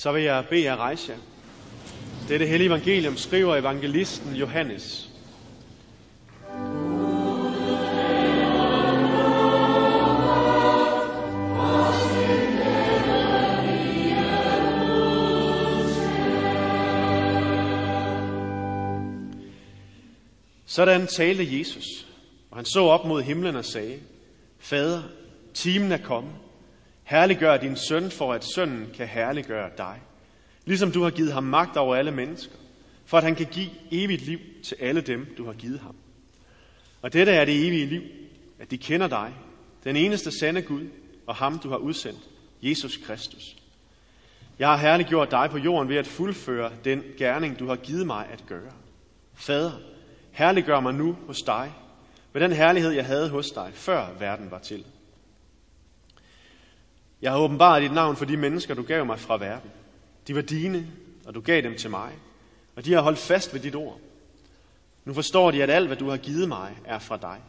Så vil jeg bede jer rejse jer. Dette hellige evangelium skriver evangelisten Johannes. Sådan talte Jesus, og han så op mod himlen og sagde, Fader, timen er kommet. Herliggør din søn, for at sønnen kan herliggøre dig. Ligesom du har givet ham magt over alle mennesker, for at han kan give evigt liv til alle dem, du har givet ham. Og dette er det evige liv, at de kender dig, den eneste sande Gud, og ham, du har udsendt, Jesus Kristus. Jeg har herliggjort dig på jorden ved at fuldføre den gerning, du har givet mig at gøre. Fader, herliggør mig nu hos dig, med den herlighed, jeg havde hos dig, før verden var til. Jeg har åbenbart dit navn for de mennesker, du gav mig fra verden. De var dine, og du gav dem til mig, og de har holdt fast ved dit ord. Nu forstår de, at alt, hvad du har givet mig, er fra dig.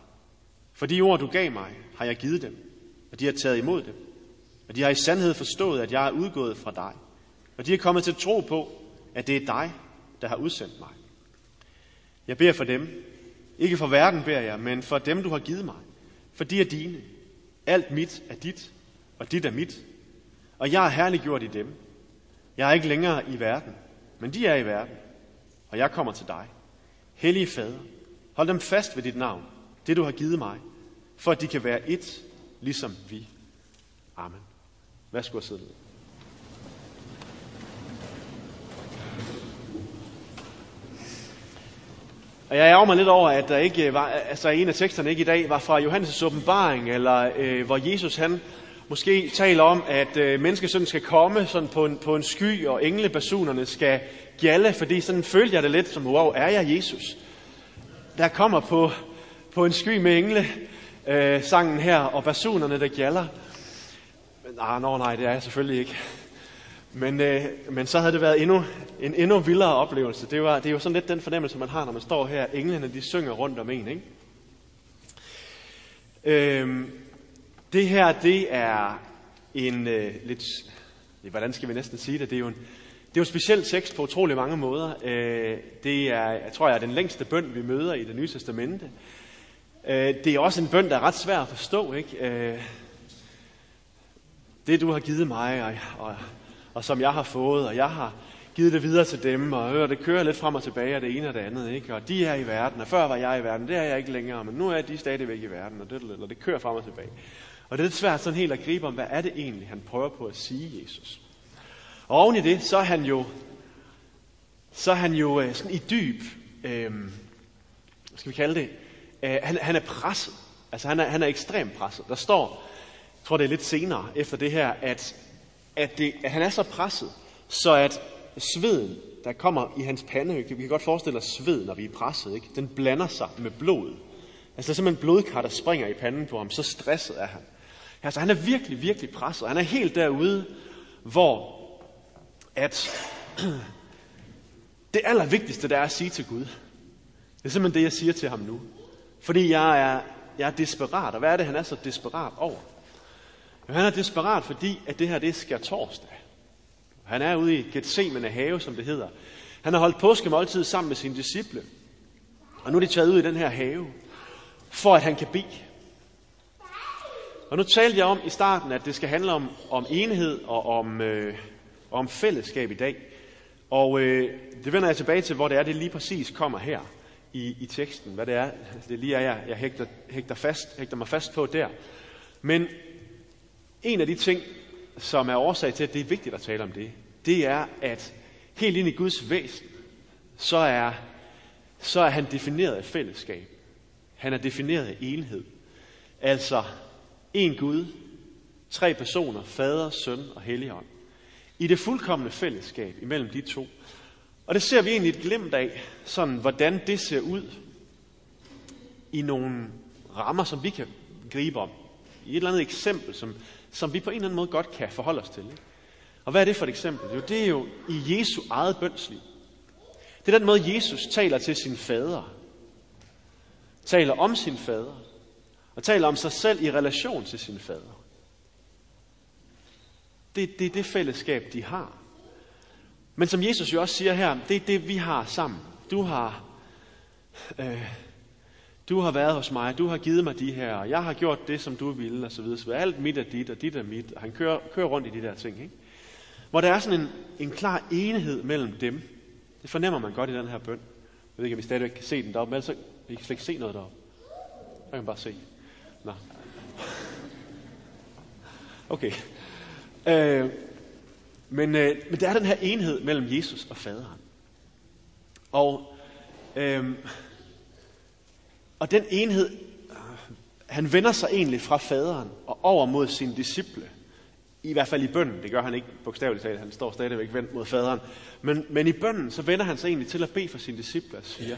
For de ord, du gav mig, har jeg givet dem, og de har taget imod dem. Og de har i sandhed forstået, at jeg er udgået fra dig. Og de er kommet til tro på, at det er dig, der har udsendt mig. Jeg beder for dem. Ikke for verden beder jeg, men for dem, du har givet mig. For de er dine. Alt mit er dit, og dit er mit. Og jeg er herliggjort i dem. Jeg er ikke længere i verden, men de er i verden. Og jeg kommer til dig. Hellige Fader, hold dem fast ved dit navn, det du har givet mig, for at de kan være et, ligesom vi. Amen. Værsgo at sidde ned. Og jeg ærger mig lidt over, at der ikke var, altså en af teksterne ikke i dag var fra Johannes' åbenbaring, eller øh, hvor Jesus han måske taler om, at øh, menneskesønnen skal komme sådan på en, på en sky, og englebasunerne skal gjalle, fordi sådan følte jeg det lidt som, wow, er jeg Jesus? Der kommer på, på en sky med engle, øh, sangen her, og basunerne, der gjaller. Men ah, no, nej, det er jeg selvfølgelig ikke. Men, øh, men så havde det været endnu, en endnu vildere oplevelse. Det, var, det er jo sådan lidt den fornemmelse, man har, når man står her. Englene, de synger rundt om en, ikke? Øhm, det her, det er en øh, lidt... Hvordan skal vi næsten sige det? Det er jo en, det er jo en speciel tekst på utrolig mange måder. Øh, det er, jeg tror jeg, er den længste bøn, vi møder i det nye testamente. Øh, det er også en bøn, der er ret svær at forstå, ikke? Øh, det, du har givet mig, og, og og som jeg har fået, og jeg har givet det videre til dem, og øh, hør, det kører lidt frem og tilbage af det ene og det andet, ikke? og de er i verden, og før var jeg i verden, det er jeg ikke længere, men nu er de stadigvæk i verden, og det, og det kører frem og tilbage. Og det er lidt svært sådan helt at gribe om, hvad er det egentlig, han prøver på at sige, Jesus. Og oven i det, så er han jo, så er han jo øh, sådan i dyb, øh, hvad skal vi kalde det, øh, han, han er presset. Altså han er, han er ekstremt presset. Der står, jeg tror det er lidt senere efter det her, at at, det, at han er så presset, så at sveden, der kommer i hans pande, vi kan godt forestille os sved, når vi er presset, ikke? den blander sig med blodet. Altså der er simpelthen blodkar, der springer i panden på ham, så stresset er han. Altså han er virkelig, virkelig presset. Han er helt derude, hvor at det allervigtigste, der er at sige til Gud, det er simpelthen det, jeg siger til ham nu. Fordi jeg er, jeg er desperat, og hvad er det, han er så desperat over? Jo, han er desperat, fordi at det her det skal torsdag. Han er ude i Gethsemane have, som det hedder. Han har holdt påskemåltid sammen med sine disciple. Og nu er de taget ud i den her have, for at han kan bede. Og nu talte jeg om i starten, at det skal handle om, om enhed og om, øh, om fællesskab i dag. Og øh, det vender jeg tilbage til, hvor det er, det lige præcis kommer her i, i teksten. Hvad det er, det lige er, jeg, jeg hægter, hægter, fast, hægter mig fast på der. Men en af de ting, som er årsag til, at det er vigtigt at tale om det, det er, at helt ind i Guds væsen, så er, så er han defineret af fællesskab. Han er defineret af enhed. Altså, en Gud, tre personer, fader, søn og helligånd. I det fuldkommende fællesskab imellem de to. Og det ser vi egentlig et glimt af, sådan hvordan det ser ud i nogle rammer, som vi kan gribe om. I et eller andet eksempel, som som vi på en eller anden måde godt kan forholde os til. Ikke? Og hvad er det for et eksempel? Jo, det er jo i Jesu eget bønsliv. Det er den måde, Jesus taler til sin fader. Taler om sin fader. Og taler om sig selv i relation til sin fader. Det, det er det fællesskab, de har. Men som Jesus jo også siger her, det er det, vi har sammen. Du har, øh, du har været hos mig, du har givet mig de her, og jeg har gjort det, som du ville, og så videre. Så alt mit er dit, og dit er mit. Og han kører, kører rundt i de der ting. Ikke? Hvor der er sådan en, en klar enhed mellem dem. Det fornemmer man godt i den her bøn. Jeg ved ikke, om I stadigvæk kan se den deroppe, men ellers I kan slet ikke se noget deroppe. Jeg kan bare se. Nå. Okay. Øh, men, øh, men der er den her enhed mellem Jesus og faderen. Og, øh, og den enhed, han vender sig egentlig fra faderen og over mod sine disciple. I hvert fald i bønden. Det gør han ikke bogstaveligt talt. Han står stadigvæk vendt mod faderen. Men, men i bønden, så vender han sig egentlig til at bede for sine disciple og siger,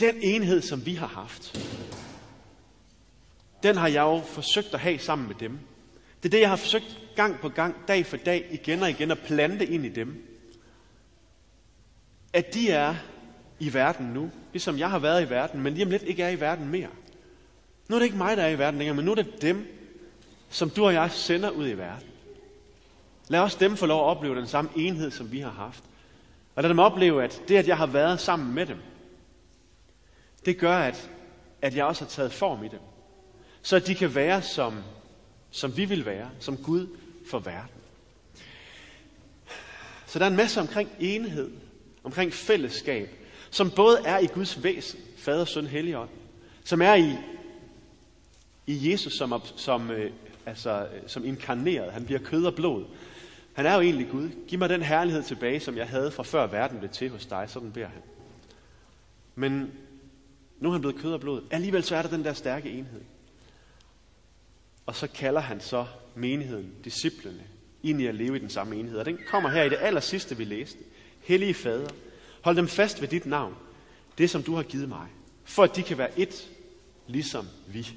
den enhed, som vi har haft, den har jeg jo forsøgt at have sammen med dem. Det er det, jeg har forsøgt gang på gang, dag for dag, igen og igen, at plante ind i dem. At de er i verden nu, ligesom jeg har været i verden, men lige om lidt ikke er i verden mere. Nu er det ikke mig, der er i verden længere, men nu er det dem, som du og jeg sender ud i verden. Lad os dem få lov at opleve den samme enhed, som vi har haft. Og lad dem opleve, at det, at jeg har været sammen med dem, det gør, at, at jeg også har taget form i dem. Så de kan være, som, som vi vil være, som Gud for verden. Så der er en masse omkring enhed, omkring fællesskab, som både er i Guds væsen, Fader, Søn, Helligånd, som er i, i Jesus som, som, øh, altså, øh, som inkarneret. Han bliver kød og blod. Han er jo egentlig Gud. Giv mig den herlighed tilbage, som jeg havde fra før verden blev til hos dig. Sådan beder han. Men nu er han blevet kød og blod. Alligevel så er der den der stærke enhed. Og så kalder han så menigheden, disciplene, ind i at leve i den samme enhed. Og den kommer her i det aller sidste, vi læste. Hellige Fader, hold dem fast ved dit navn, det som du har givet mig, for at de kan være et, ligesom vi.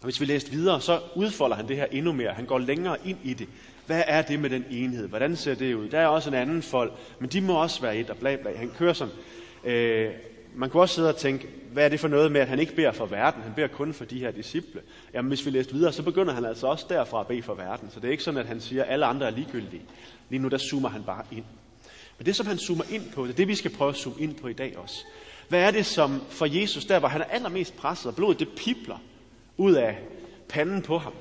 Og hvis vi læser videre, så udfolder han det her endnu mere. Han går længere ind i det. Hvad er det med den enhed? Hvordan ser det ud? Der er også en anden folk, men de må også være et, og bla bla. Han kører sådan. Øh, man kunne også sidde og tænke, hvad er det for noget med, at han ikke beder for verden, han beder kun for de her disciple. Jamen hvis vi læser videre, så begynder han altså også derfra at bede for verden. Så det er ikke sådan, at han siger, at alle andre er ligegyldige. Lige nu der zoomer han bare ind. Men det, som han zoomer ind på, det er det, vi skal prøve at zoome ind på i dag også. Hvad er det, som for Jesus, der hvor han er allermest presset, og blodet det pipler ud af panden på ham.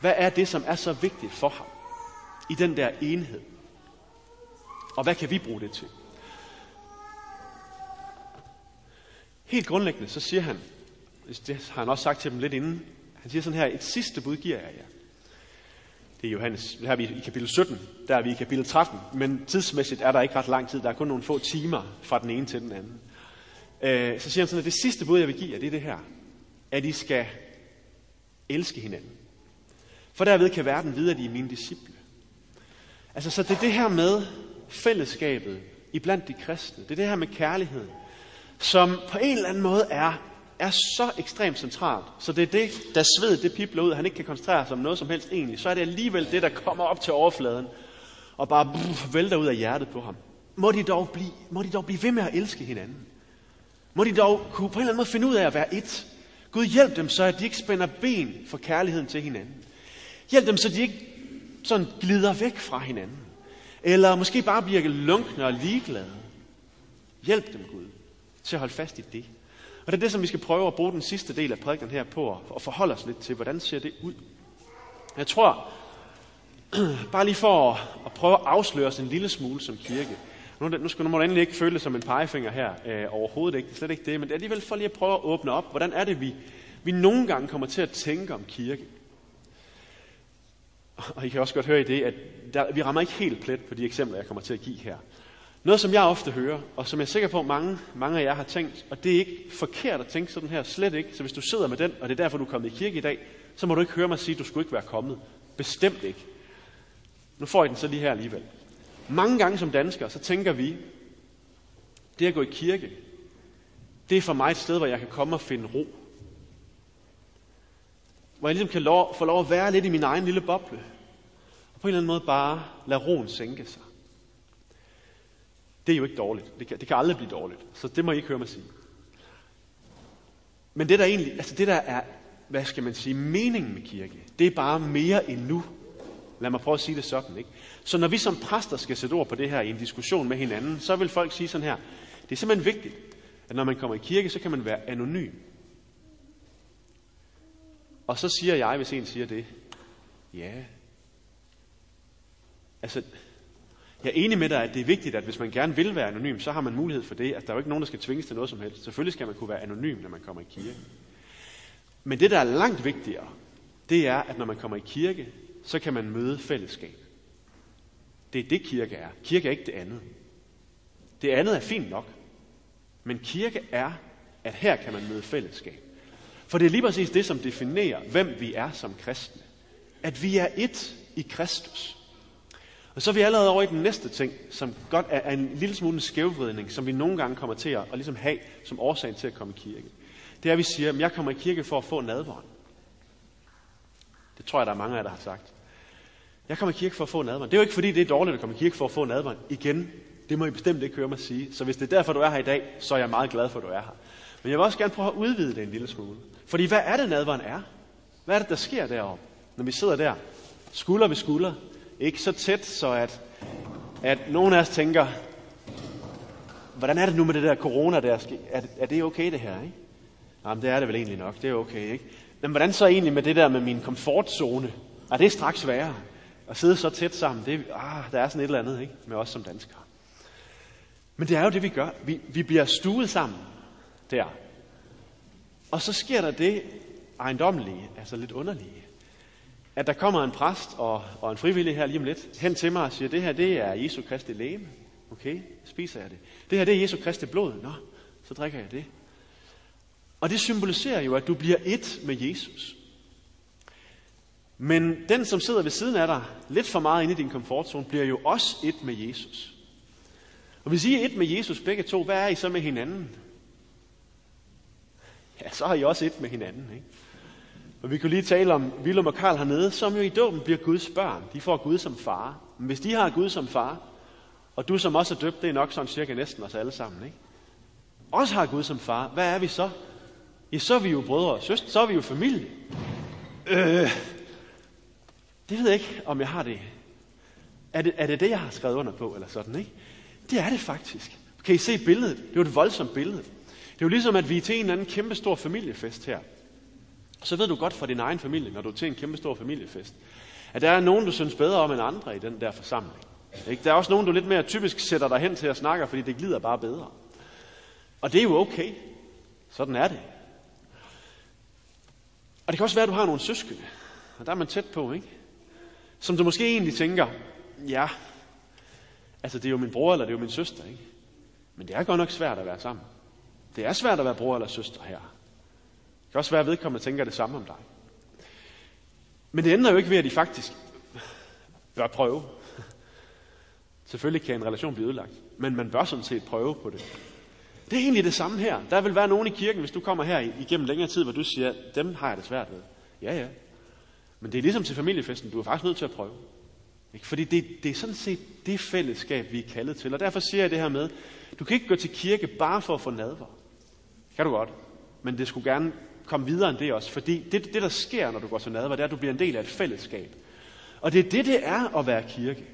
Hvad er det, som er så vigtigt for ham i den der enhed? Og hvad kan vi bruge det til? Helt grundlæggende, så siger han, det har han også sagt til dem lidt inden, han siger sådan her, et sidste bud giver jeg jer. Det er Johannes, det er vi i kapitel 17, der er vi i kapitel 13, men tidsmæssigt er der ikke ret lang tid, der er kun nogle få timer fra den ene til den anden. Øh, så siger han sådan, at det sidste bud, jeg vil give jer, det er det her, at I skal elske hinanden. For derved kan verden vide, at I er mine disciple. Altså, så det er det her med fællesskabet iblandt de kristne. Det er det her med kærligheden som på en eller anden måde er, er så ekstremt centralt, så det er det, der sved, det pipler ud, han ikke kan koncentrere sig om noget som helst egentlig, så er det alligevel det, der kommer op til overfladen, og bare brug, vælter ud af hjertet på ham. Må de, dog blive, må de dog blive ved med at elske hinanden. Må de dog kunne på en eller anden måde finde ud af at være et. Gud hjælp dem så, at de ikke spænder ben for kærligheden til hinanden. Hjælp dem, så de ikke sådan glider væk fra hinanden. Eller måske bare bliver lunkne og ligeglade. Hjælp dem, Gud til at holde fast i det. Og det er det, som vi skal prøve at bruge den sidste del af prædiken her på, og forholde os lidt til, hvordan ser det ud. Jeg tror, bare lige for at, prøve at afsløre os en lille smule som kirke. Nu, nu skal man endelig ikke føle det som en pegefinger her, øh, overhovedet ikke, det er slet ikke det, men det er alligevel for lige at prøve at åbne op, hvordan er det, vi, vi nogle gange kommer til at tænke om kirke. Og I kan også godt høre i det, at der, vi rammer ikke helt plet på de eksempler, jeg kommer til at give her. Noget, som jeg ofte hører, og som jeg er sikker på, at mange, mange af jer har tænkt, og det er ikke forkert at tænke sådan her, slet ikke. Så hvis du sidder med den, og det er derfor, du er kommet i kirke i dag, så må du ikke høre mig sige, at du skulle ikke være kommet. Bestemt ikke. Nu får I den så lige her alligevel. Mange gange som danskere, så tænker vi, det at gå i kirke, det er for mig et sted, hvor jeg kan komme og finde ro. Hvor jeg ligesom kan lov, få lov at være lidt i min egen lille boble. Og på en eller anden måde bare lade roen sænke sig. Det er jo ikke dårligt. Det kan, det kan aldrig blive dårligt. Så det må I ikke høre mig sige. Men det der egentlig, altså det der er, hvad skal man sige, meningen med kirke, det er bare mere end nu. Lad mig prøve at sige det sådan. Ikke? Så når vi som præster skal sætte ord på det her i en diskussion med hinanden, så vil folk sige sådan her. Det er simpelthen vigtigt, at når man kommer i kirke, så kan man være anonym. Og så siger jeg, hvis en siger det, ja. Altså, jeg er enig med dig, at det er vigtigt, at hvis man gerne vil være anonym, så har man mulighed for det. At der er jo ikke nogen, der skal tvinges til noget som helst. Selvfølgelig skal man kunne være anonym, når man kommer i kirke. Men det, der er langt vigtigere, det er, at når man kommer i kirke, så kan man møde fællesskab. Det er det, kirke er. Kirke er ikke det andet. Det andet er fint nok. Men kirke er, at her kan man møde fællesskab. For det er lige præcis det, som definerer, hvem vi er som kristne. At vi er et i Kristus. Og så er vi allerede over i den næste ting, som godt er en lille smule en skævvridning, som vi nogle gange kommer til at, at ligesom have som årsag til at komme i kirke. Det er, at vi siger, at jeg kommer i kirke for at få nadvåren. Det tror jeg, der er mange af jer, der har sagt. Jeg kommer i kirke for at få nadvåren. Det er jo ikke fordi, det er dårligt at komme i kirke for at få nadvåren. Igen, det må I bestemt ikke høre mig sige. Så hvis det er derfor, du er her i dag, så er jeg meget glad for, at du er her. Men jeg vil også gerne prøve at udvide det en lille smule. Fordi hvad er det, nadvåren er? Hvad er det, der sker deroppe, når vi sidder der, skulder ved skulder, ikke så tæt, så at, at nogen af os tænker, hvordan er det nu med det der corona der? Er, er det okay det her, ikke? Jamen, det er det vel egentlig nok. Det er okay, ikke? Men hvordan så egentlig med det der med min komfortzone? Er det straks værre? At sidde så tæt sammen, det, ah, der er sådan et eller andet, ikke? Med os som danskere. Men det er jo det, vi gør. Vi, vi bliver stuet sammen der. Og så sker der det ejendommelige, altså lidt underlige, at der kommer en præst og, og en frivillig her lige om lidt hen til mig og siger, det her det er Jesu Kristi læme. Okay, spiser jeg det. Det her det er Jesu Kristi blod. Nå, så drikker jeg det. Og det symboliserer jo, at du bliver et med Jesus. Men den, som sidder ved siden af dig, lidt for meget inde i din komfortzone, bliver jo også et med Jesus. Og hvis I er et med Jesus begge to, hvad er I så med hinanden? Ja, så har I også et med hinanden. Ikke? Og vi kunne lige tale om Willem og Karl hernede, som jo i dåben bliver Guds børn. De får Gud som far. Men hvis de har Gud som far, og du som også er døbt, det er nok sådan cirka næsten os alle sammen, ikke? Også har Gud som far, hvad er vi så? Ja, så er vi jo brødre og søstre, så er vi jo familie. Øh, det ved jeg ikke, om jeg har det. Er det, er det det, jeg har skrevet under på, eller sådan, ikke? Det er det faktisk. Kan I se billedet? Det er jo et voldsomt billede. Det er jo ligesom, at vi er til en eller anden kæmpe stor familiefest her. Så ved du godt for din egen familie, når du er til en kæmpe stor familiefest, at der er nogen, du synes bedre om end andre i den der forsamling. Ikke? Der er også nogen, du lidt mere typisk sætter dig hen til at snakke, fordi det glider bare bedre. Og det er jo okay. Sådan er det. Og det kan også være, at du har nogle søskende, og der er man tæt på, ikke? Som du måske egentlig tænker, ja, altså det er jo min bror eller det er jo min søster, ikke? Men det er godt nok svært at være sammen. Det er svært at være bror eller søster her. Kan også være, at vedkommende tænker det samme om dig. Men det ændrer jo ikke ved, at de faktisk bør prøve. Selvfølgelig kan en relation blive ødelagt, men man bør sådan set prøve på det. Det er egentlig det samme her. Der vil være nogen i kirken, hvis du kommer her igennem længere tid, hvor du siger, dem har jeg det svært ved. Ja, ja. Men det er ligesom til familiefesten, du er faktisk nødt til at prøve. Ikke? Fordi det, det er sådan set det fællesskab, vi er kaldet til. Og derfor siger jeg det her med, du kan ikke gå til kirke bare for at få nadver. Kan du godt. Men det skulle gerne komme videre end det også. Fordi det, det der sker, når du går til nadver, det er, at du bliver en del af et fællesskab. Og det er det, det er at være kirke.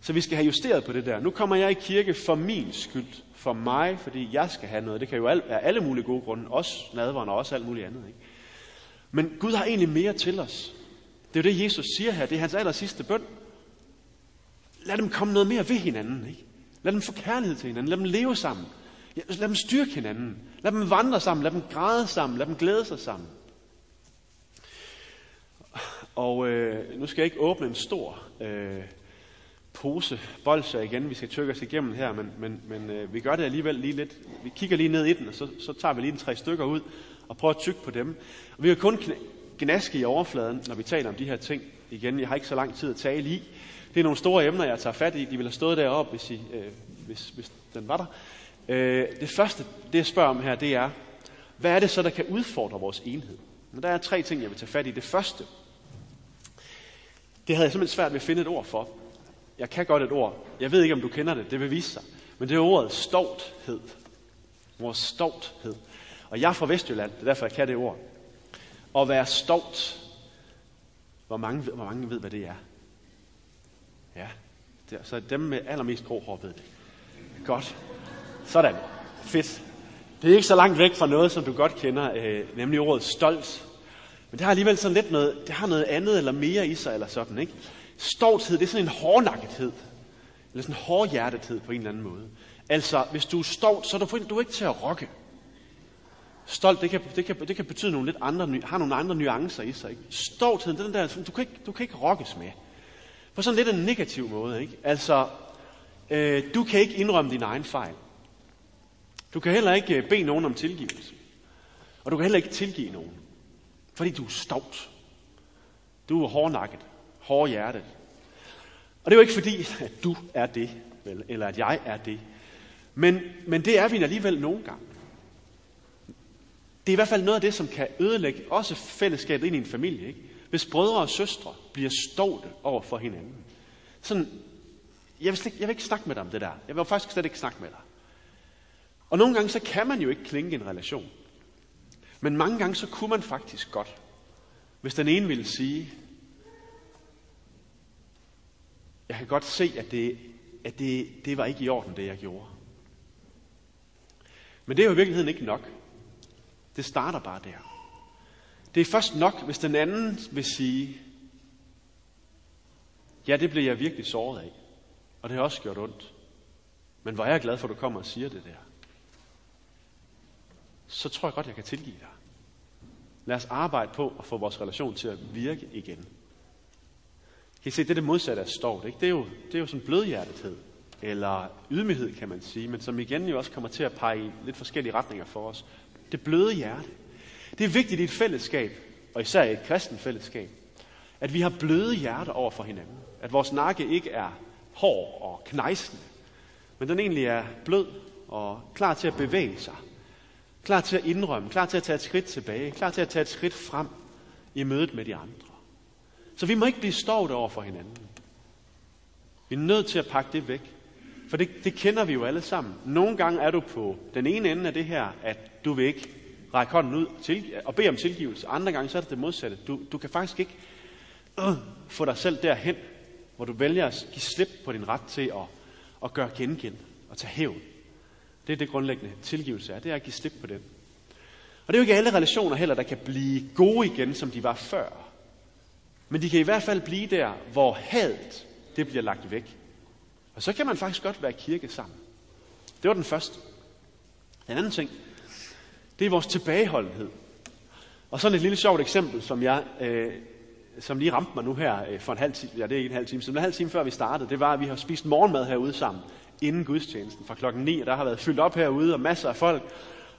Så vi skal have justeret på det der. Nu kommer jeg i kirke for min skyld. For mig, fordi jeg skal have noget. Det kan jo være alle mulige gode grunde. Også nadveren og også alt muligt andet. Ikke? Men Gud har egentlig mere til os. Det er jo det, Jesus siger her. Det er hans aller sidste bøn. Lad dem komme noget mere ved hinanden. Ikke? Lad dem få kærlighed til hinanden. Lad dem leve sammen. Lad dem styrke hinanden. Lad dem vandre sammen. Lad dem græde sammen. Lad dem glæde sig sammen. Og øh, nu skal jeg ikke åbne en stor øh, pose bolser igen, vi skal tykke os igennem her, men, men, men øh, vi gør det alligevel lige lidt. Vi kigger lige ned i den, og så, så tager vi lige en tre stykker ud og prøver at tykke på dem. Og vi kan kun gnaske i overfladen, når vi taler om de her ting. Igen, jeg har ikke så lang tid at tale i. Det er nogle store emner, jeg tager fat i. De ville have stået deroppe, hvis, I, øh, hvis, hvis den var der. Øh, det første, det jeg spørger om her, det er, hvad er det så, der kan udfordre vores enhed? Og der er tre ting, jeg vil tage fat i. Det første, det havde jeg simpelthen svært ved at finde et ord for. Jeg kan godt et ord. Jeg ved ikke, om du kender det. Det vil vise sig. Men det er ordet stolthed. Vores stolthed. Og jeg er fra Vestjylland. Det er derfor, jeg kan det ord. At være stolt. Hvor mange, hvor mange ved, hvad det er? Ja, det, så dem med allermest grå hår ved det. Godt. Sådan. Fedt. Det er ikke så langt væk fra noget, som du godt kender, øh, nemlig ordet stolt. Men det har alligevel sådan lidt noget, det har noget andet eller mere i sig, eller sådan, ikke? Stolthed, det er sådan en hårdnakkethed. Eller sådan en hårdhjertethed på en eller anden måde. Altså, hvis du er stolt, så er du, du er ikke til at rokke. Stolt, det kan, det kan, det kan betyde nogle lidt andre, har nogle andre nuancer i sig. Ikke? Stoltheden, den der, du kan, ikke, du kan ikke rokkes med. På sådan lidt en negativ måde. Ikke? Altså, øh, du kan ikke indrømme din egen fejl. Du kan heller ikke øh, bede nogen om tilgivelse. Og du kan heller ikke tilgive nogen. Fordi du er stolt. Du er hårdnakket, hårdhjertet. Og det er jo ikke fordi, at du er det, vel, eller at jeg er det. Men, men det er vi alligevel nogle gange. Det er i hvert fald noget af det, som kan ødelægge også fællesskabet ind i en familie. Ikke? Hvis brødre og søstre bliver stolte over for hinanden. Sådan, jeg vil, slet, jeg vil ikke snakke med dig om det der. Jeg vil faktisk slet ikke snakke med dig. Og nogle gange så kan man jo ikke klinge en relation. Men mange gange så kunne man faktisk godt. Hvis den ene ville sige, jeg kan godt se, at det, at det, det var ikke i orden, det jeg gjorde. Men det er jo i virkeligheden ikke nok. Det starter bare der. Det er først nok, hvis den anden vil sige, ja, det blev jeg virkelig såret af. Og det har også gjort ondt. Men hvor er jeg glad for, at du kommer og siger det der. Så tror jeg godt, jeg kan tilgive dig. Lad os arbejde på at få vores relation til at virke igen. Kan I se, det er det modsatte af stort. Ikke? Det, er jo, det er jo sådan blødhjertethed, eller ydmyghed, kan man sige, men som igen jo også kommer til at pege i lidt forskellige retninger for os. Det bløde hjerte. Det er vigtigt i et fællesskab, og især i et kristen fællesskab, at vi har bløde hjerter over for hinanden. At vores nakke ikke er hård og knejsende, men den egentlig er blød og klar til at bevæge sig. Klar til at indrømme, klar til at tage et skridt tilbage, klar til at tage et skridt frem i mødet med de andre. Så vi må ikke blive stolte over for hinanden. Vi er nødt til at pakke det væk. For det, det kender vi jo alle sammen. Nogle gange er du på den ene ende af det her, at du vil ikke række hånden ud til, og bede om tilgivelse. Andre gange så er det det modsatte. Du, du kan faktisk ikke øh, få dig selv derhen, hvor du vælger at give slip på din ret til at, at gøre gengæld og tage hævn. Det er det grundlæggende tilgivelse er. Det er at give slip på den. Og det er jo ikke alle relationer heller, der kan blive gode igen, som de var før. Men de kan i hvert fald blive der, hvor hadet det bliver lagt væk. Og så kan man faktisk godt være kirke sammen. Det var den første. Den anden ting, det er vores tilbageholdenhed. Og sådan et lille sjovt eksempel, som jeg, øh, som lige ramte mig nu her øh, for en halv time, ja det er ikke en halv time, som en halv time før vi startede, det var, at vi har spist morgenmad herude sammen, inden gudstjenesten fra klokken 9, og der har været fyldt op herude, og masser af folk,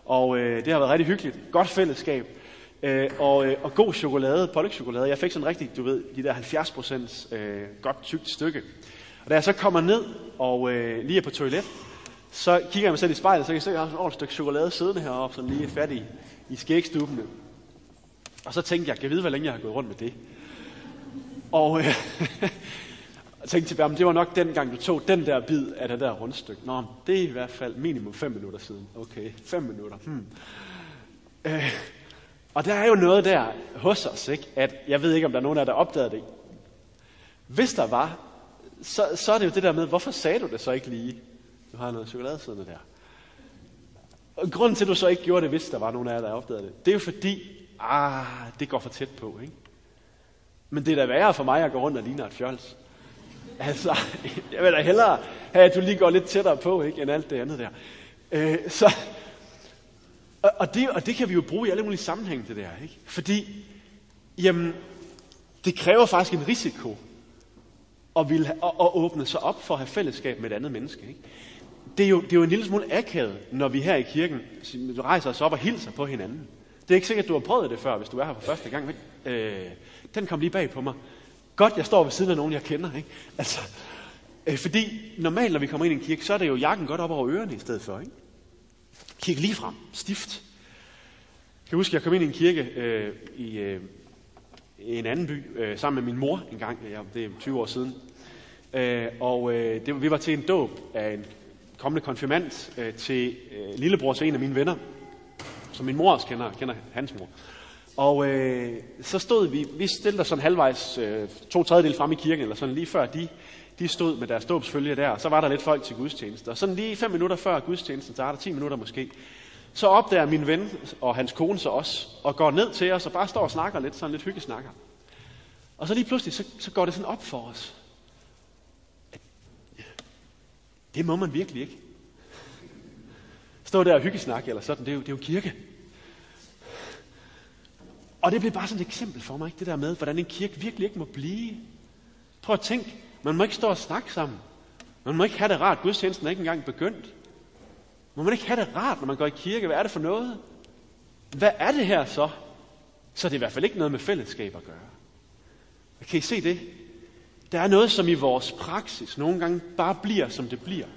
og øh, det har været rigtig hyggeligt, godt fællesskab, øh, og, øh, og god chokolade, pålægtschokolade. Jeg fik sådan rigtig, du ved, de der 70 procent øh, godt tykt stykke. Og da jeg så kommer ned og øh, lige er på toilet, så kigger jeg mig selv i spejlet, så kan jeg se, at jeg har sådan et stykke chokolade siddende heroppe, sådan lige fat i, i skægstubene. Og så tænkte jeg, kan jeg vide, hvor længe jeg har gået rundt med det? Og øh, jeg tænkte tilbage, ham, det var nok den gang, du tog den der bid af det der rundstykke. Nå, det er i hvert fald minimum 5 minutter siden. Okay, 5 minutter. Hmm. Øh, og der er jo noget der hos os, ikke? at jeg ved ikke, om der er nogen af jer, der opdagede det. Hvis der var, så, så er det jo det der med, hvorfor sagde du det så ikke lige? Du har noget chokolade siddende der. Og grunden til, at du så ikke gjorde det, hvis der var nogen af jer, der opdagede det, det er jo fordi, ah, det går for tæt på, ikke? Men det er da værre for mig at gå rundt og ligne et fjols. Altså, jeg vil da hellere have, at du lige går lidt tættere på, ikke, end alt det andet der. Øh, så, og, og, det, og det kan vi jo bruge i alle mulige sammenhænge, det der, ikke? Fordi, jamen, det kræver faktisk en risiko at, vil, og, at åbne sig op for at have fællesskab med et andet menneske. Ikke? Det, er jo, det er jo en lille smule akavet, når vi her i kirken rejser os op og hilser på hinanden. Det er ikke sikkert, at du har prøvet det før, hvis du er her for første gang. Men, øh, den kom lige bag på mig. Godt, jeg står ved siden af nogen, jeg kender. Ikke? Altså, øh, fordi normalt, når vi kommer ind i en kirke, så er det jo jakken godt op over ørerne i stedet for. Ikke? Kig lige frem, stift. Jeg kan huske, jeg kom ind i en kirke øh, i, øh, en anden by øh, sammen med min mor en gang. Ja, det er 20 år siden. Øh, og øh, det, vi var til en dåb af en kommende konfirmand øh, til øh, lillebror til en af mine venner, som min mor også kender, kender hans mor. Og øh, så stod vi, vi stillede os sådan halvvejs, øh, to tredjedel frem i kirken, eller sådan lige før de, de stod med deres dåbsfølge der, og så var der lidt folk til gudstjeneste. Og sådan lige fem minutter før gudstjenesten starter, 10 minutter måske, så opdager min ven og hans kone så også, og går ned til os og bare står og snakker lidt, sådan lidt hyggesnakker. Og så lige pludselig, så, så går det sådan op for os. At, det må man virkelig ikke. Stå der og hyggesnakke eller sådan, det er jo, det er jo kirke. Og det blev bare sådan et eksempel for mig, ikke? det der med, hvordan en kirke virkelig ikke må blive. Prøv at tænk, man må ikke stå og snakke sammen. Man må ikke have det rart. Gudstjenesten er ikke engang begyndt. Må man ikke have det rart, når man går i kirke? Hvad er det for noget? Hvad er det her så? Så det er i hvert fald ikke noget med fællesskab at gøre. Kan I se det? Der er noget, som i vores praksis nogle gange bare bliver, som det bliver.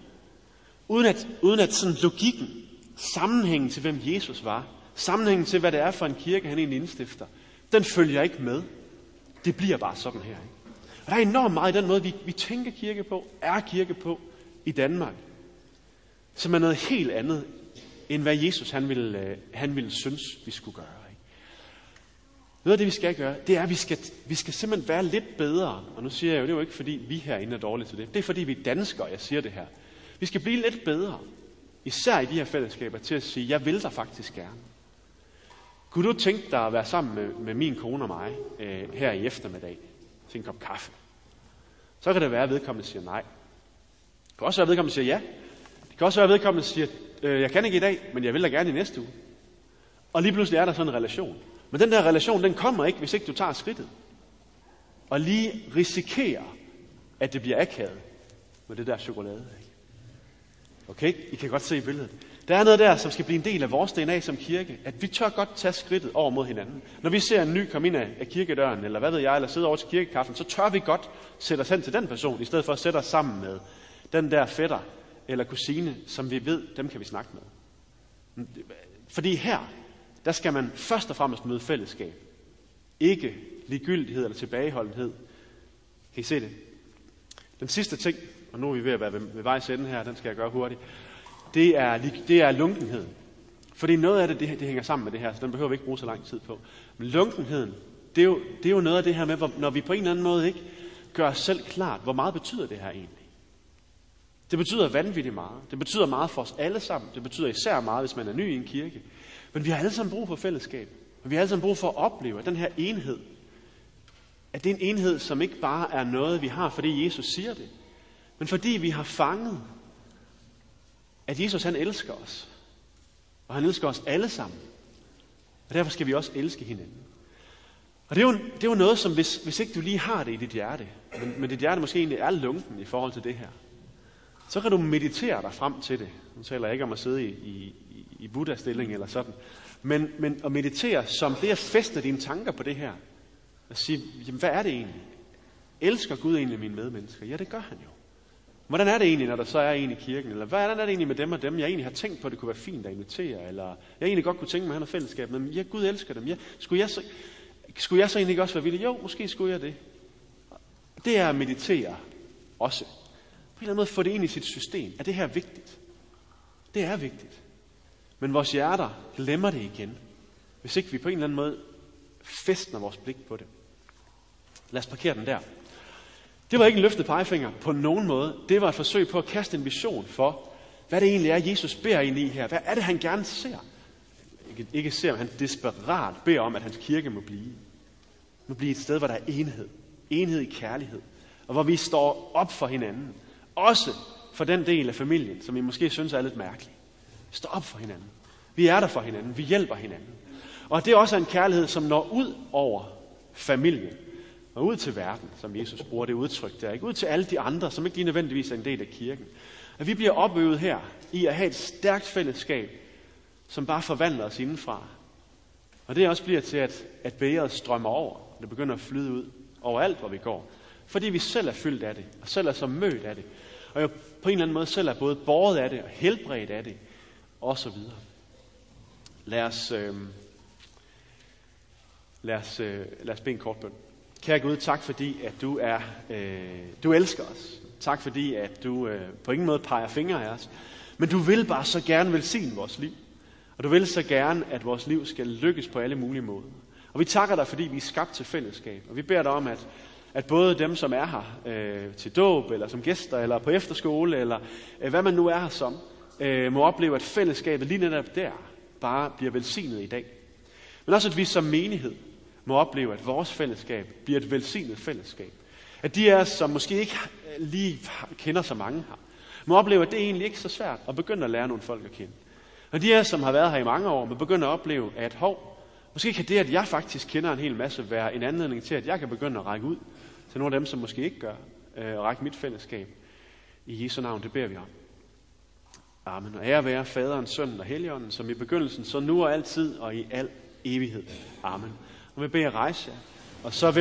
Uden at, uden at sådan logikken, sammenhængen til, hvem Jesus var, sammenhængen til, hvad det er for en kirke, han egentlig indstifter, den følger ikke med. Det bliver bare sådan her. Ikke? Og der er enormt meget i den måde, vi, vi tænker kirke på, er kirke på i Danmark, som er noget helt andet, end hvad Jesus han ville, øh, han ville synes, vi skulle gøre. Ikke? Noget af det, vi skal gøre, det er, at vi skal, vi skal simpelthen være lidt bedre. Og nu siger jeg jo, det er jo ikke, fordi vi herinde er dårlige til det. Det er, fordi vi er danskere, jeg siger det her. Vi skal blive lidt bedre, især i de her fællesskaber, til at sige, jeg vil dig faktisk gerne. Kunne du tænke dig at være sammen med, med min kone og mig øh, her i eftermiddag til en kop kaffe? Så kan det være, at vedkommende siger nej. Det kan også være, at vedkommende siger ja. Det kan også være, at vedkommende siger, øh, jeg kan ikke i dag, men jeg vil da gerne i næste uge. Og lige pludselig er der sådan en relation. Men den der relation, den kommer ikke, hvis ikke du tager skridtet. Og lige risikerer, at det bliver akavet med det der chokolade. Ikke? Okay, I kan godt se billedet. Der er noget der, som skal blive en del af vores DNA som kirke, at vi tør godt tage skridtet over mod hinanden. Når vi ser en ny komme ind af kirkedøren, eller hvad ved jeg, eller sidde over til kirkekaffen, så tør vi godt sætte os hen til den person, i stedet for at sætte os sammen med den der fætter eller kusine, som vi ved, dem kan vi snakke med. Fordi her, der skal man først og fremmest møde fællesskab. Ikke ligegyldighed eller tilbageholdenhed. Kan I se det? Den sidste ting, og nu er vi ved at være ved, ved vejs ende her, den skal jeg gøre hurtigt det er, det er lunkenheden. Fordi noget af det, det, det hænger sammen med det her, så den behøver vi ikke bruge så lang tid på. Men lunkenheden, det er, jo, det er jo noget af det her med, hvor, når vi på en eller anden måde ikke gør os selv klart, hvor meget betyder det her egentlig. Det betyder vanvittigt meget. Det betyder meget for os alle sammen. Det betyder især meget, hvis man er ny i en kirke. Men vi har alle sammen brug for fællesskab. Og vi har alle sammen brug for at opleve, at den her enhed, at det er en enhed, som ikke bare er noget, vi har, fordi Jesus siger det, men fordi vi har fanget at Jesus han elsker os. Og han elsker os alle sammen. Og derfor skal vi også elske hinanden. Og det er jo, det er jo noget, som hvis, hvis ikke du lige har det i dit hjerte, men, men dit hjerte måske egentlig er lunken i forhold til det her, så kan du meditere dig frem til det. Nu taler jeg ikke om at sidde i, i, i Buddha-stilling eller sådan. Men, men at meditere som det at feste dine tanker på det her. Og sige, jamen, hvad er det egentlig? Elsker Gud egentlig mine medmennesker? Ja, det gør han jo. Hvordan er det egentlig, når der så er en i kirken? Eller hvordan er det egentlig med dem og dem, jeg egentlig har tænkt på, at det kunne være fint at invitere? Eller jeg egentlig godt kunne tænke mig at have noget fællesskab. Men ja, Gud elsker dem. Ja, skulle, jeg så, skulle jeg så egentlig ikke også være villig? Jo, måske skulle jeg det. Det er at meditere også. På en eller anden måde få det ind i sit system. Er det her vigtigt? Det er vigtigt. Men vores hjerter glemmer det igen, hvis ikke vi på en eller anden måde festner vores blik på det. Lad os parkere den der. Det var ikke en løftet pegefinger på nogen måde. Det var et forsøg på at kaste en vision for, hvad det egentlig er, Jesus beder ind i her. Hvad er det, han gerne ser? Ikke, ikke ser, men han desperat beder om, at hans kirke må blive. Må blive et sted, hvor der er enhed. Enhed i kærlighed. Og hvor vi står op for hinanden. Også for den del af familien, som I måske synes er lidt mærkelig. Stå står op for hinanden. Vi er der for hinanden. Vi hjælper hinanden. Og det er også en kærlighed, som når ud over familien og ud til verden, som Jesus bruger det udtryk der. Ikke? Ud til alle de andre, som ikke lige nødvendigvis er en del af kirken. At vi bliver opøvet her i at have et stærkt fællesskab, som bare forvandler os indenfra. Og det også bliver til, at, at bæret strømmer over. Og det begynder at flyde ud overalt, hvor vi går. Fordi vi selv er fyldt af det, og selv er så mødt af det. Og jo på en eller anden måde selv er både båret af det, og helbredt af det, og så videre. Lad os, øh, lad os, øh, lad os bede en kort bøn. Kære Gud, tak fordi, at du er, øh, du elsker os. Tak fordi, at du øh, på ingen måde peger fingre af os. Men du vil bare så gerne velsigne vores liv. Og du vil så gerne, at vores liv skal lykkes på alle mulige måder. Og vi takker dig, fordi vi er skabt til fællesskab. Og vi beder dig om, at, at både dem, som er her øh, til dåb, eller som gæster, eller på efterskole, eller øh, hvad man nu er her som, øh, må opleve, at fællesskabet lige netop der bare bliver velsignet i dag. Men også, at vi som menighed må opleve, at vores fællesskab bliver et velsignet fællesskab. At de af os, som måske ikke lige kender så mange her, må opleve, at det er egentlig ikke så svært at begynde at lære nogle folk at kende. Og de af os, som har været her i mange år, må begynde at opleve, at hov, måske kan det, at jeg faktisk kender en hel masse, være en anledning til, at jeg kan begynde at række ud til nogle af dem, som måske ikke gør, øh, og række mit fællesskab. I Jesu navn, det beder vi om. Amen. Og ære være faderen, sønnen og helligånden, som i begyndelsen, så nu og altid og i al evighed. Amen vil bede jer rejse? Jer, og så vil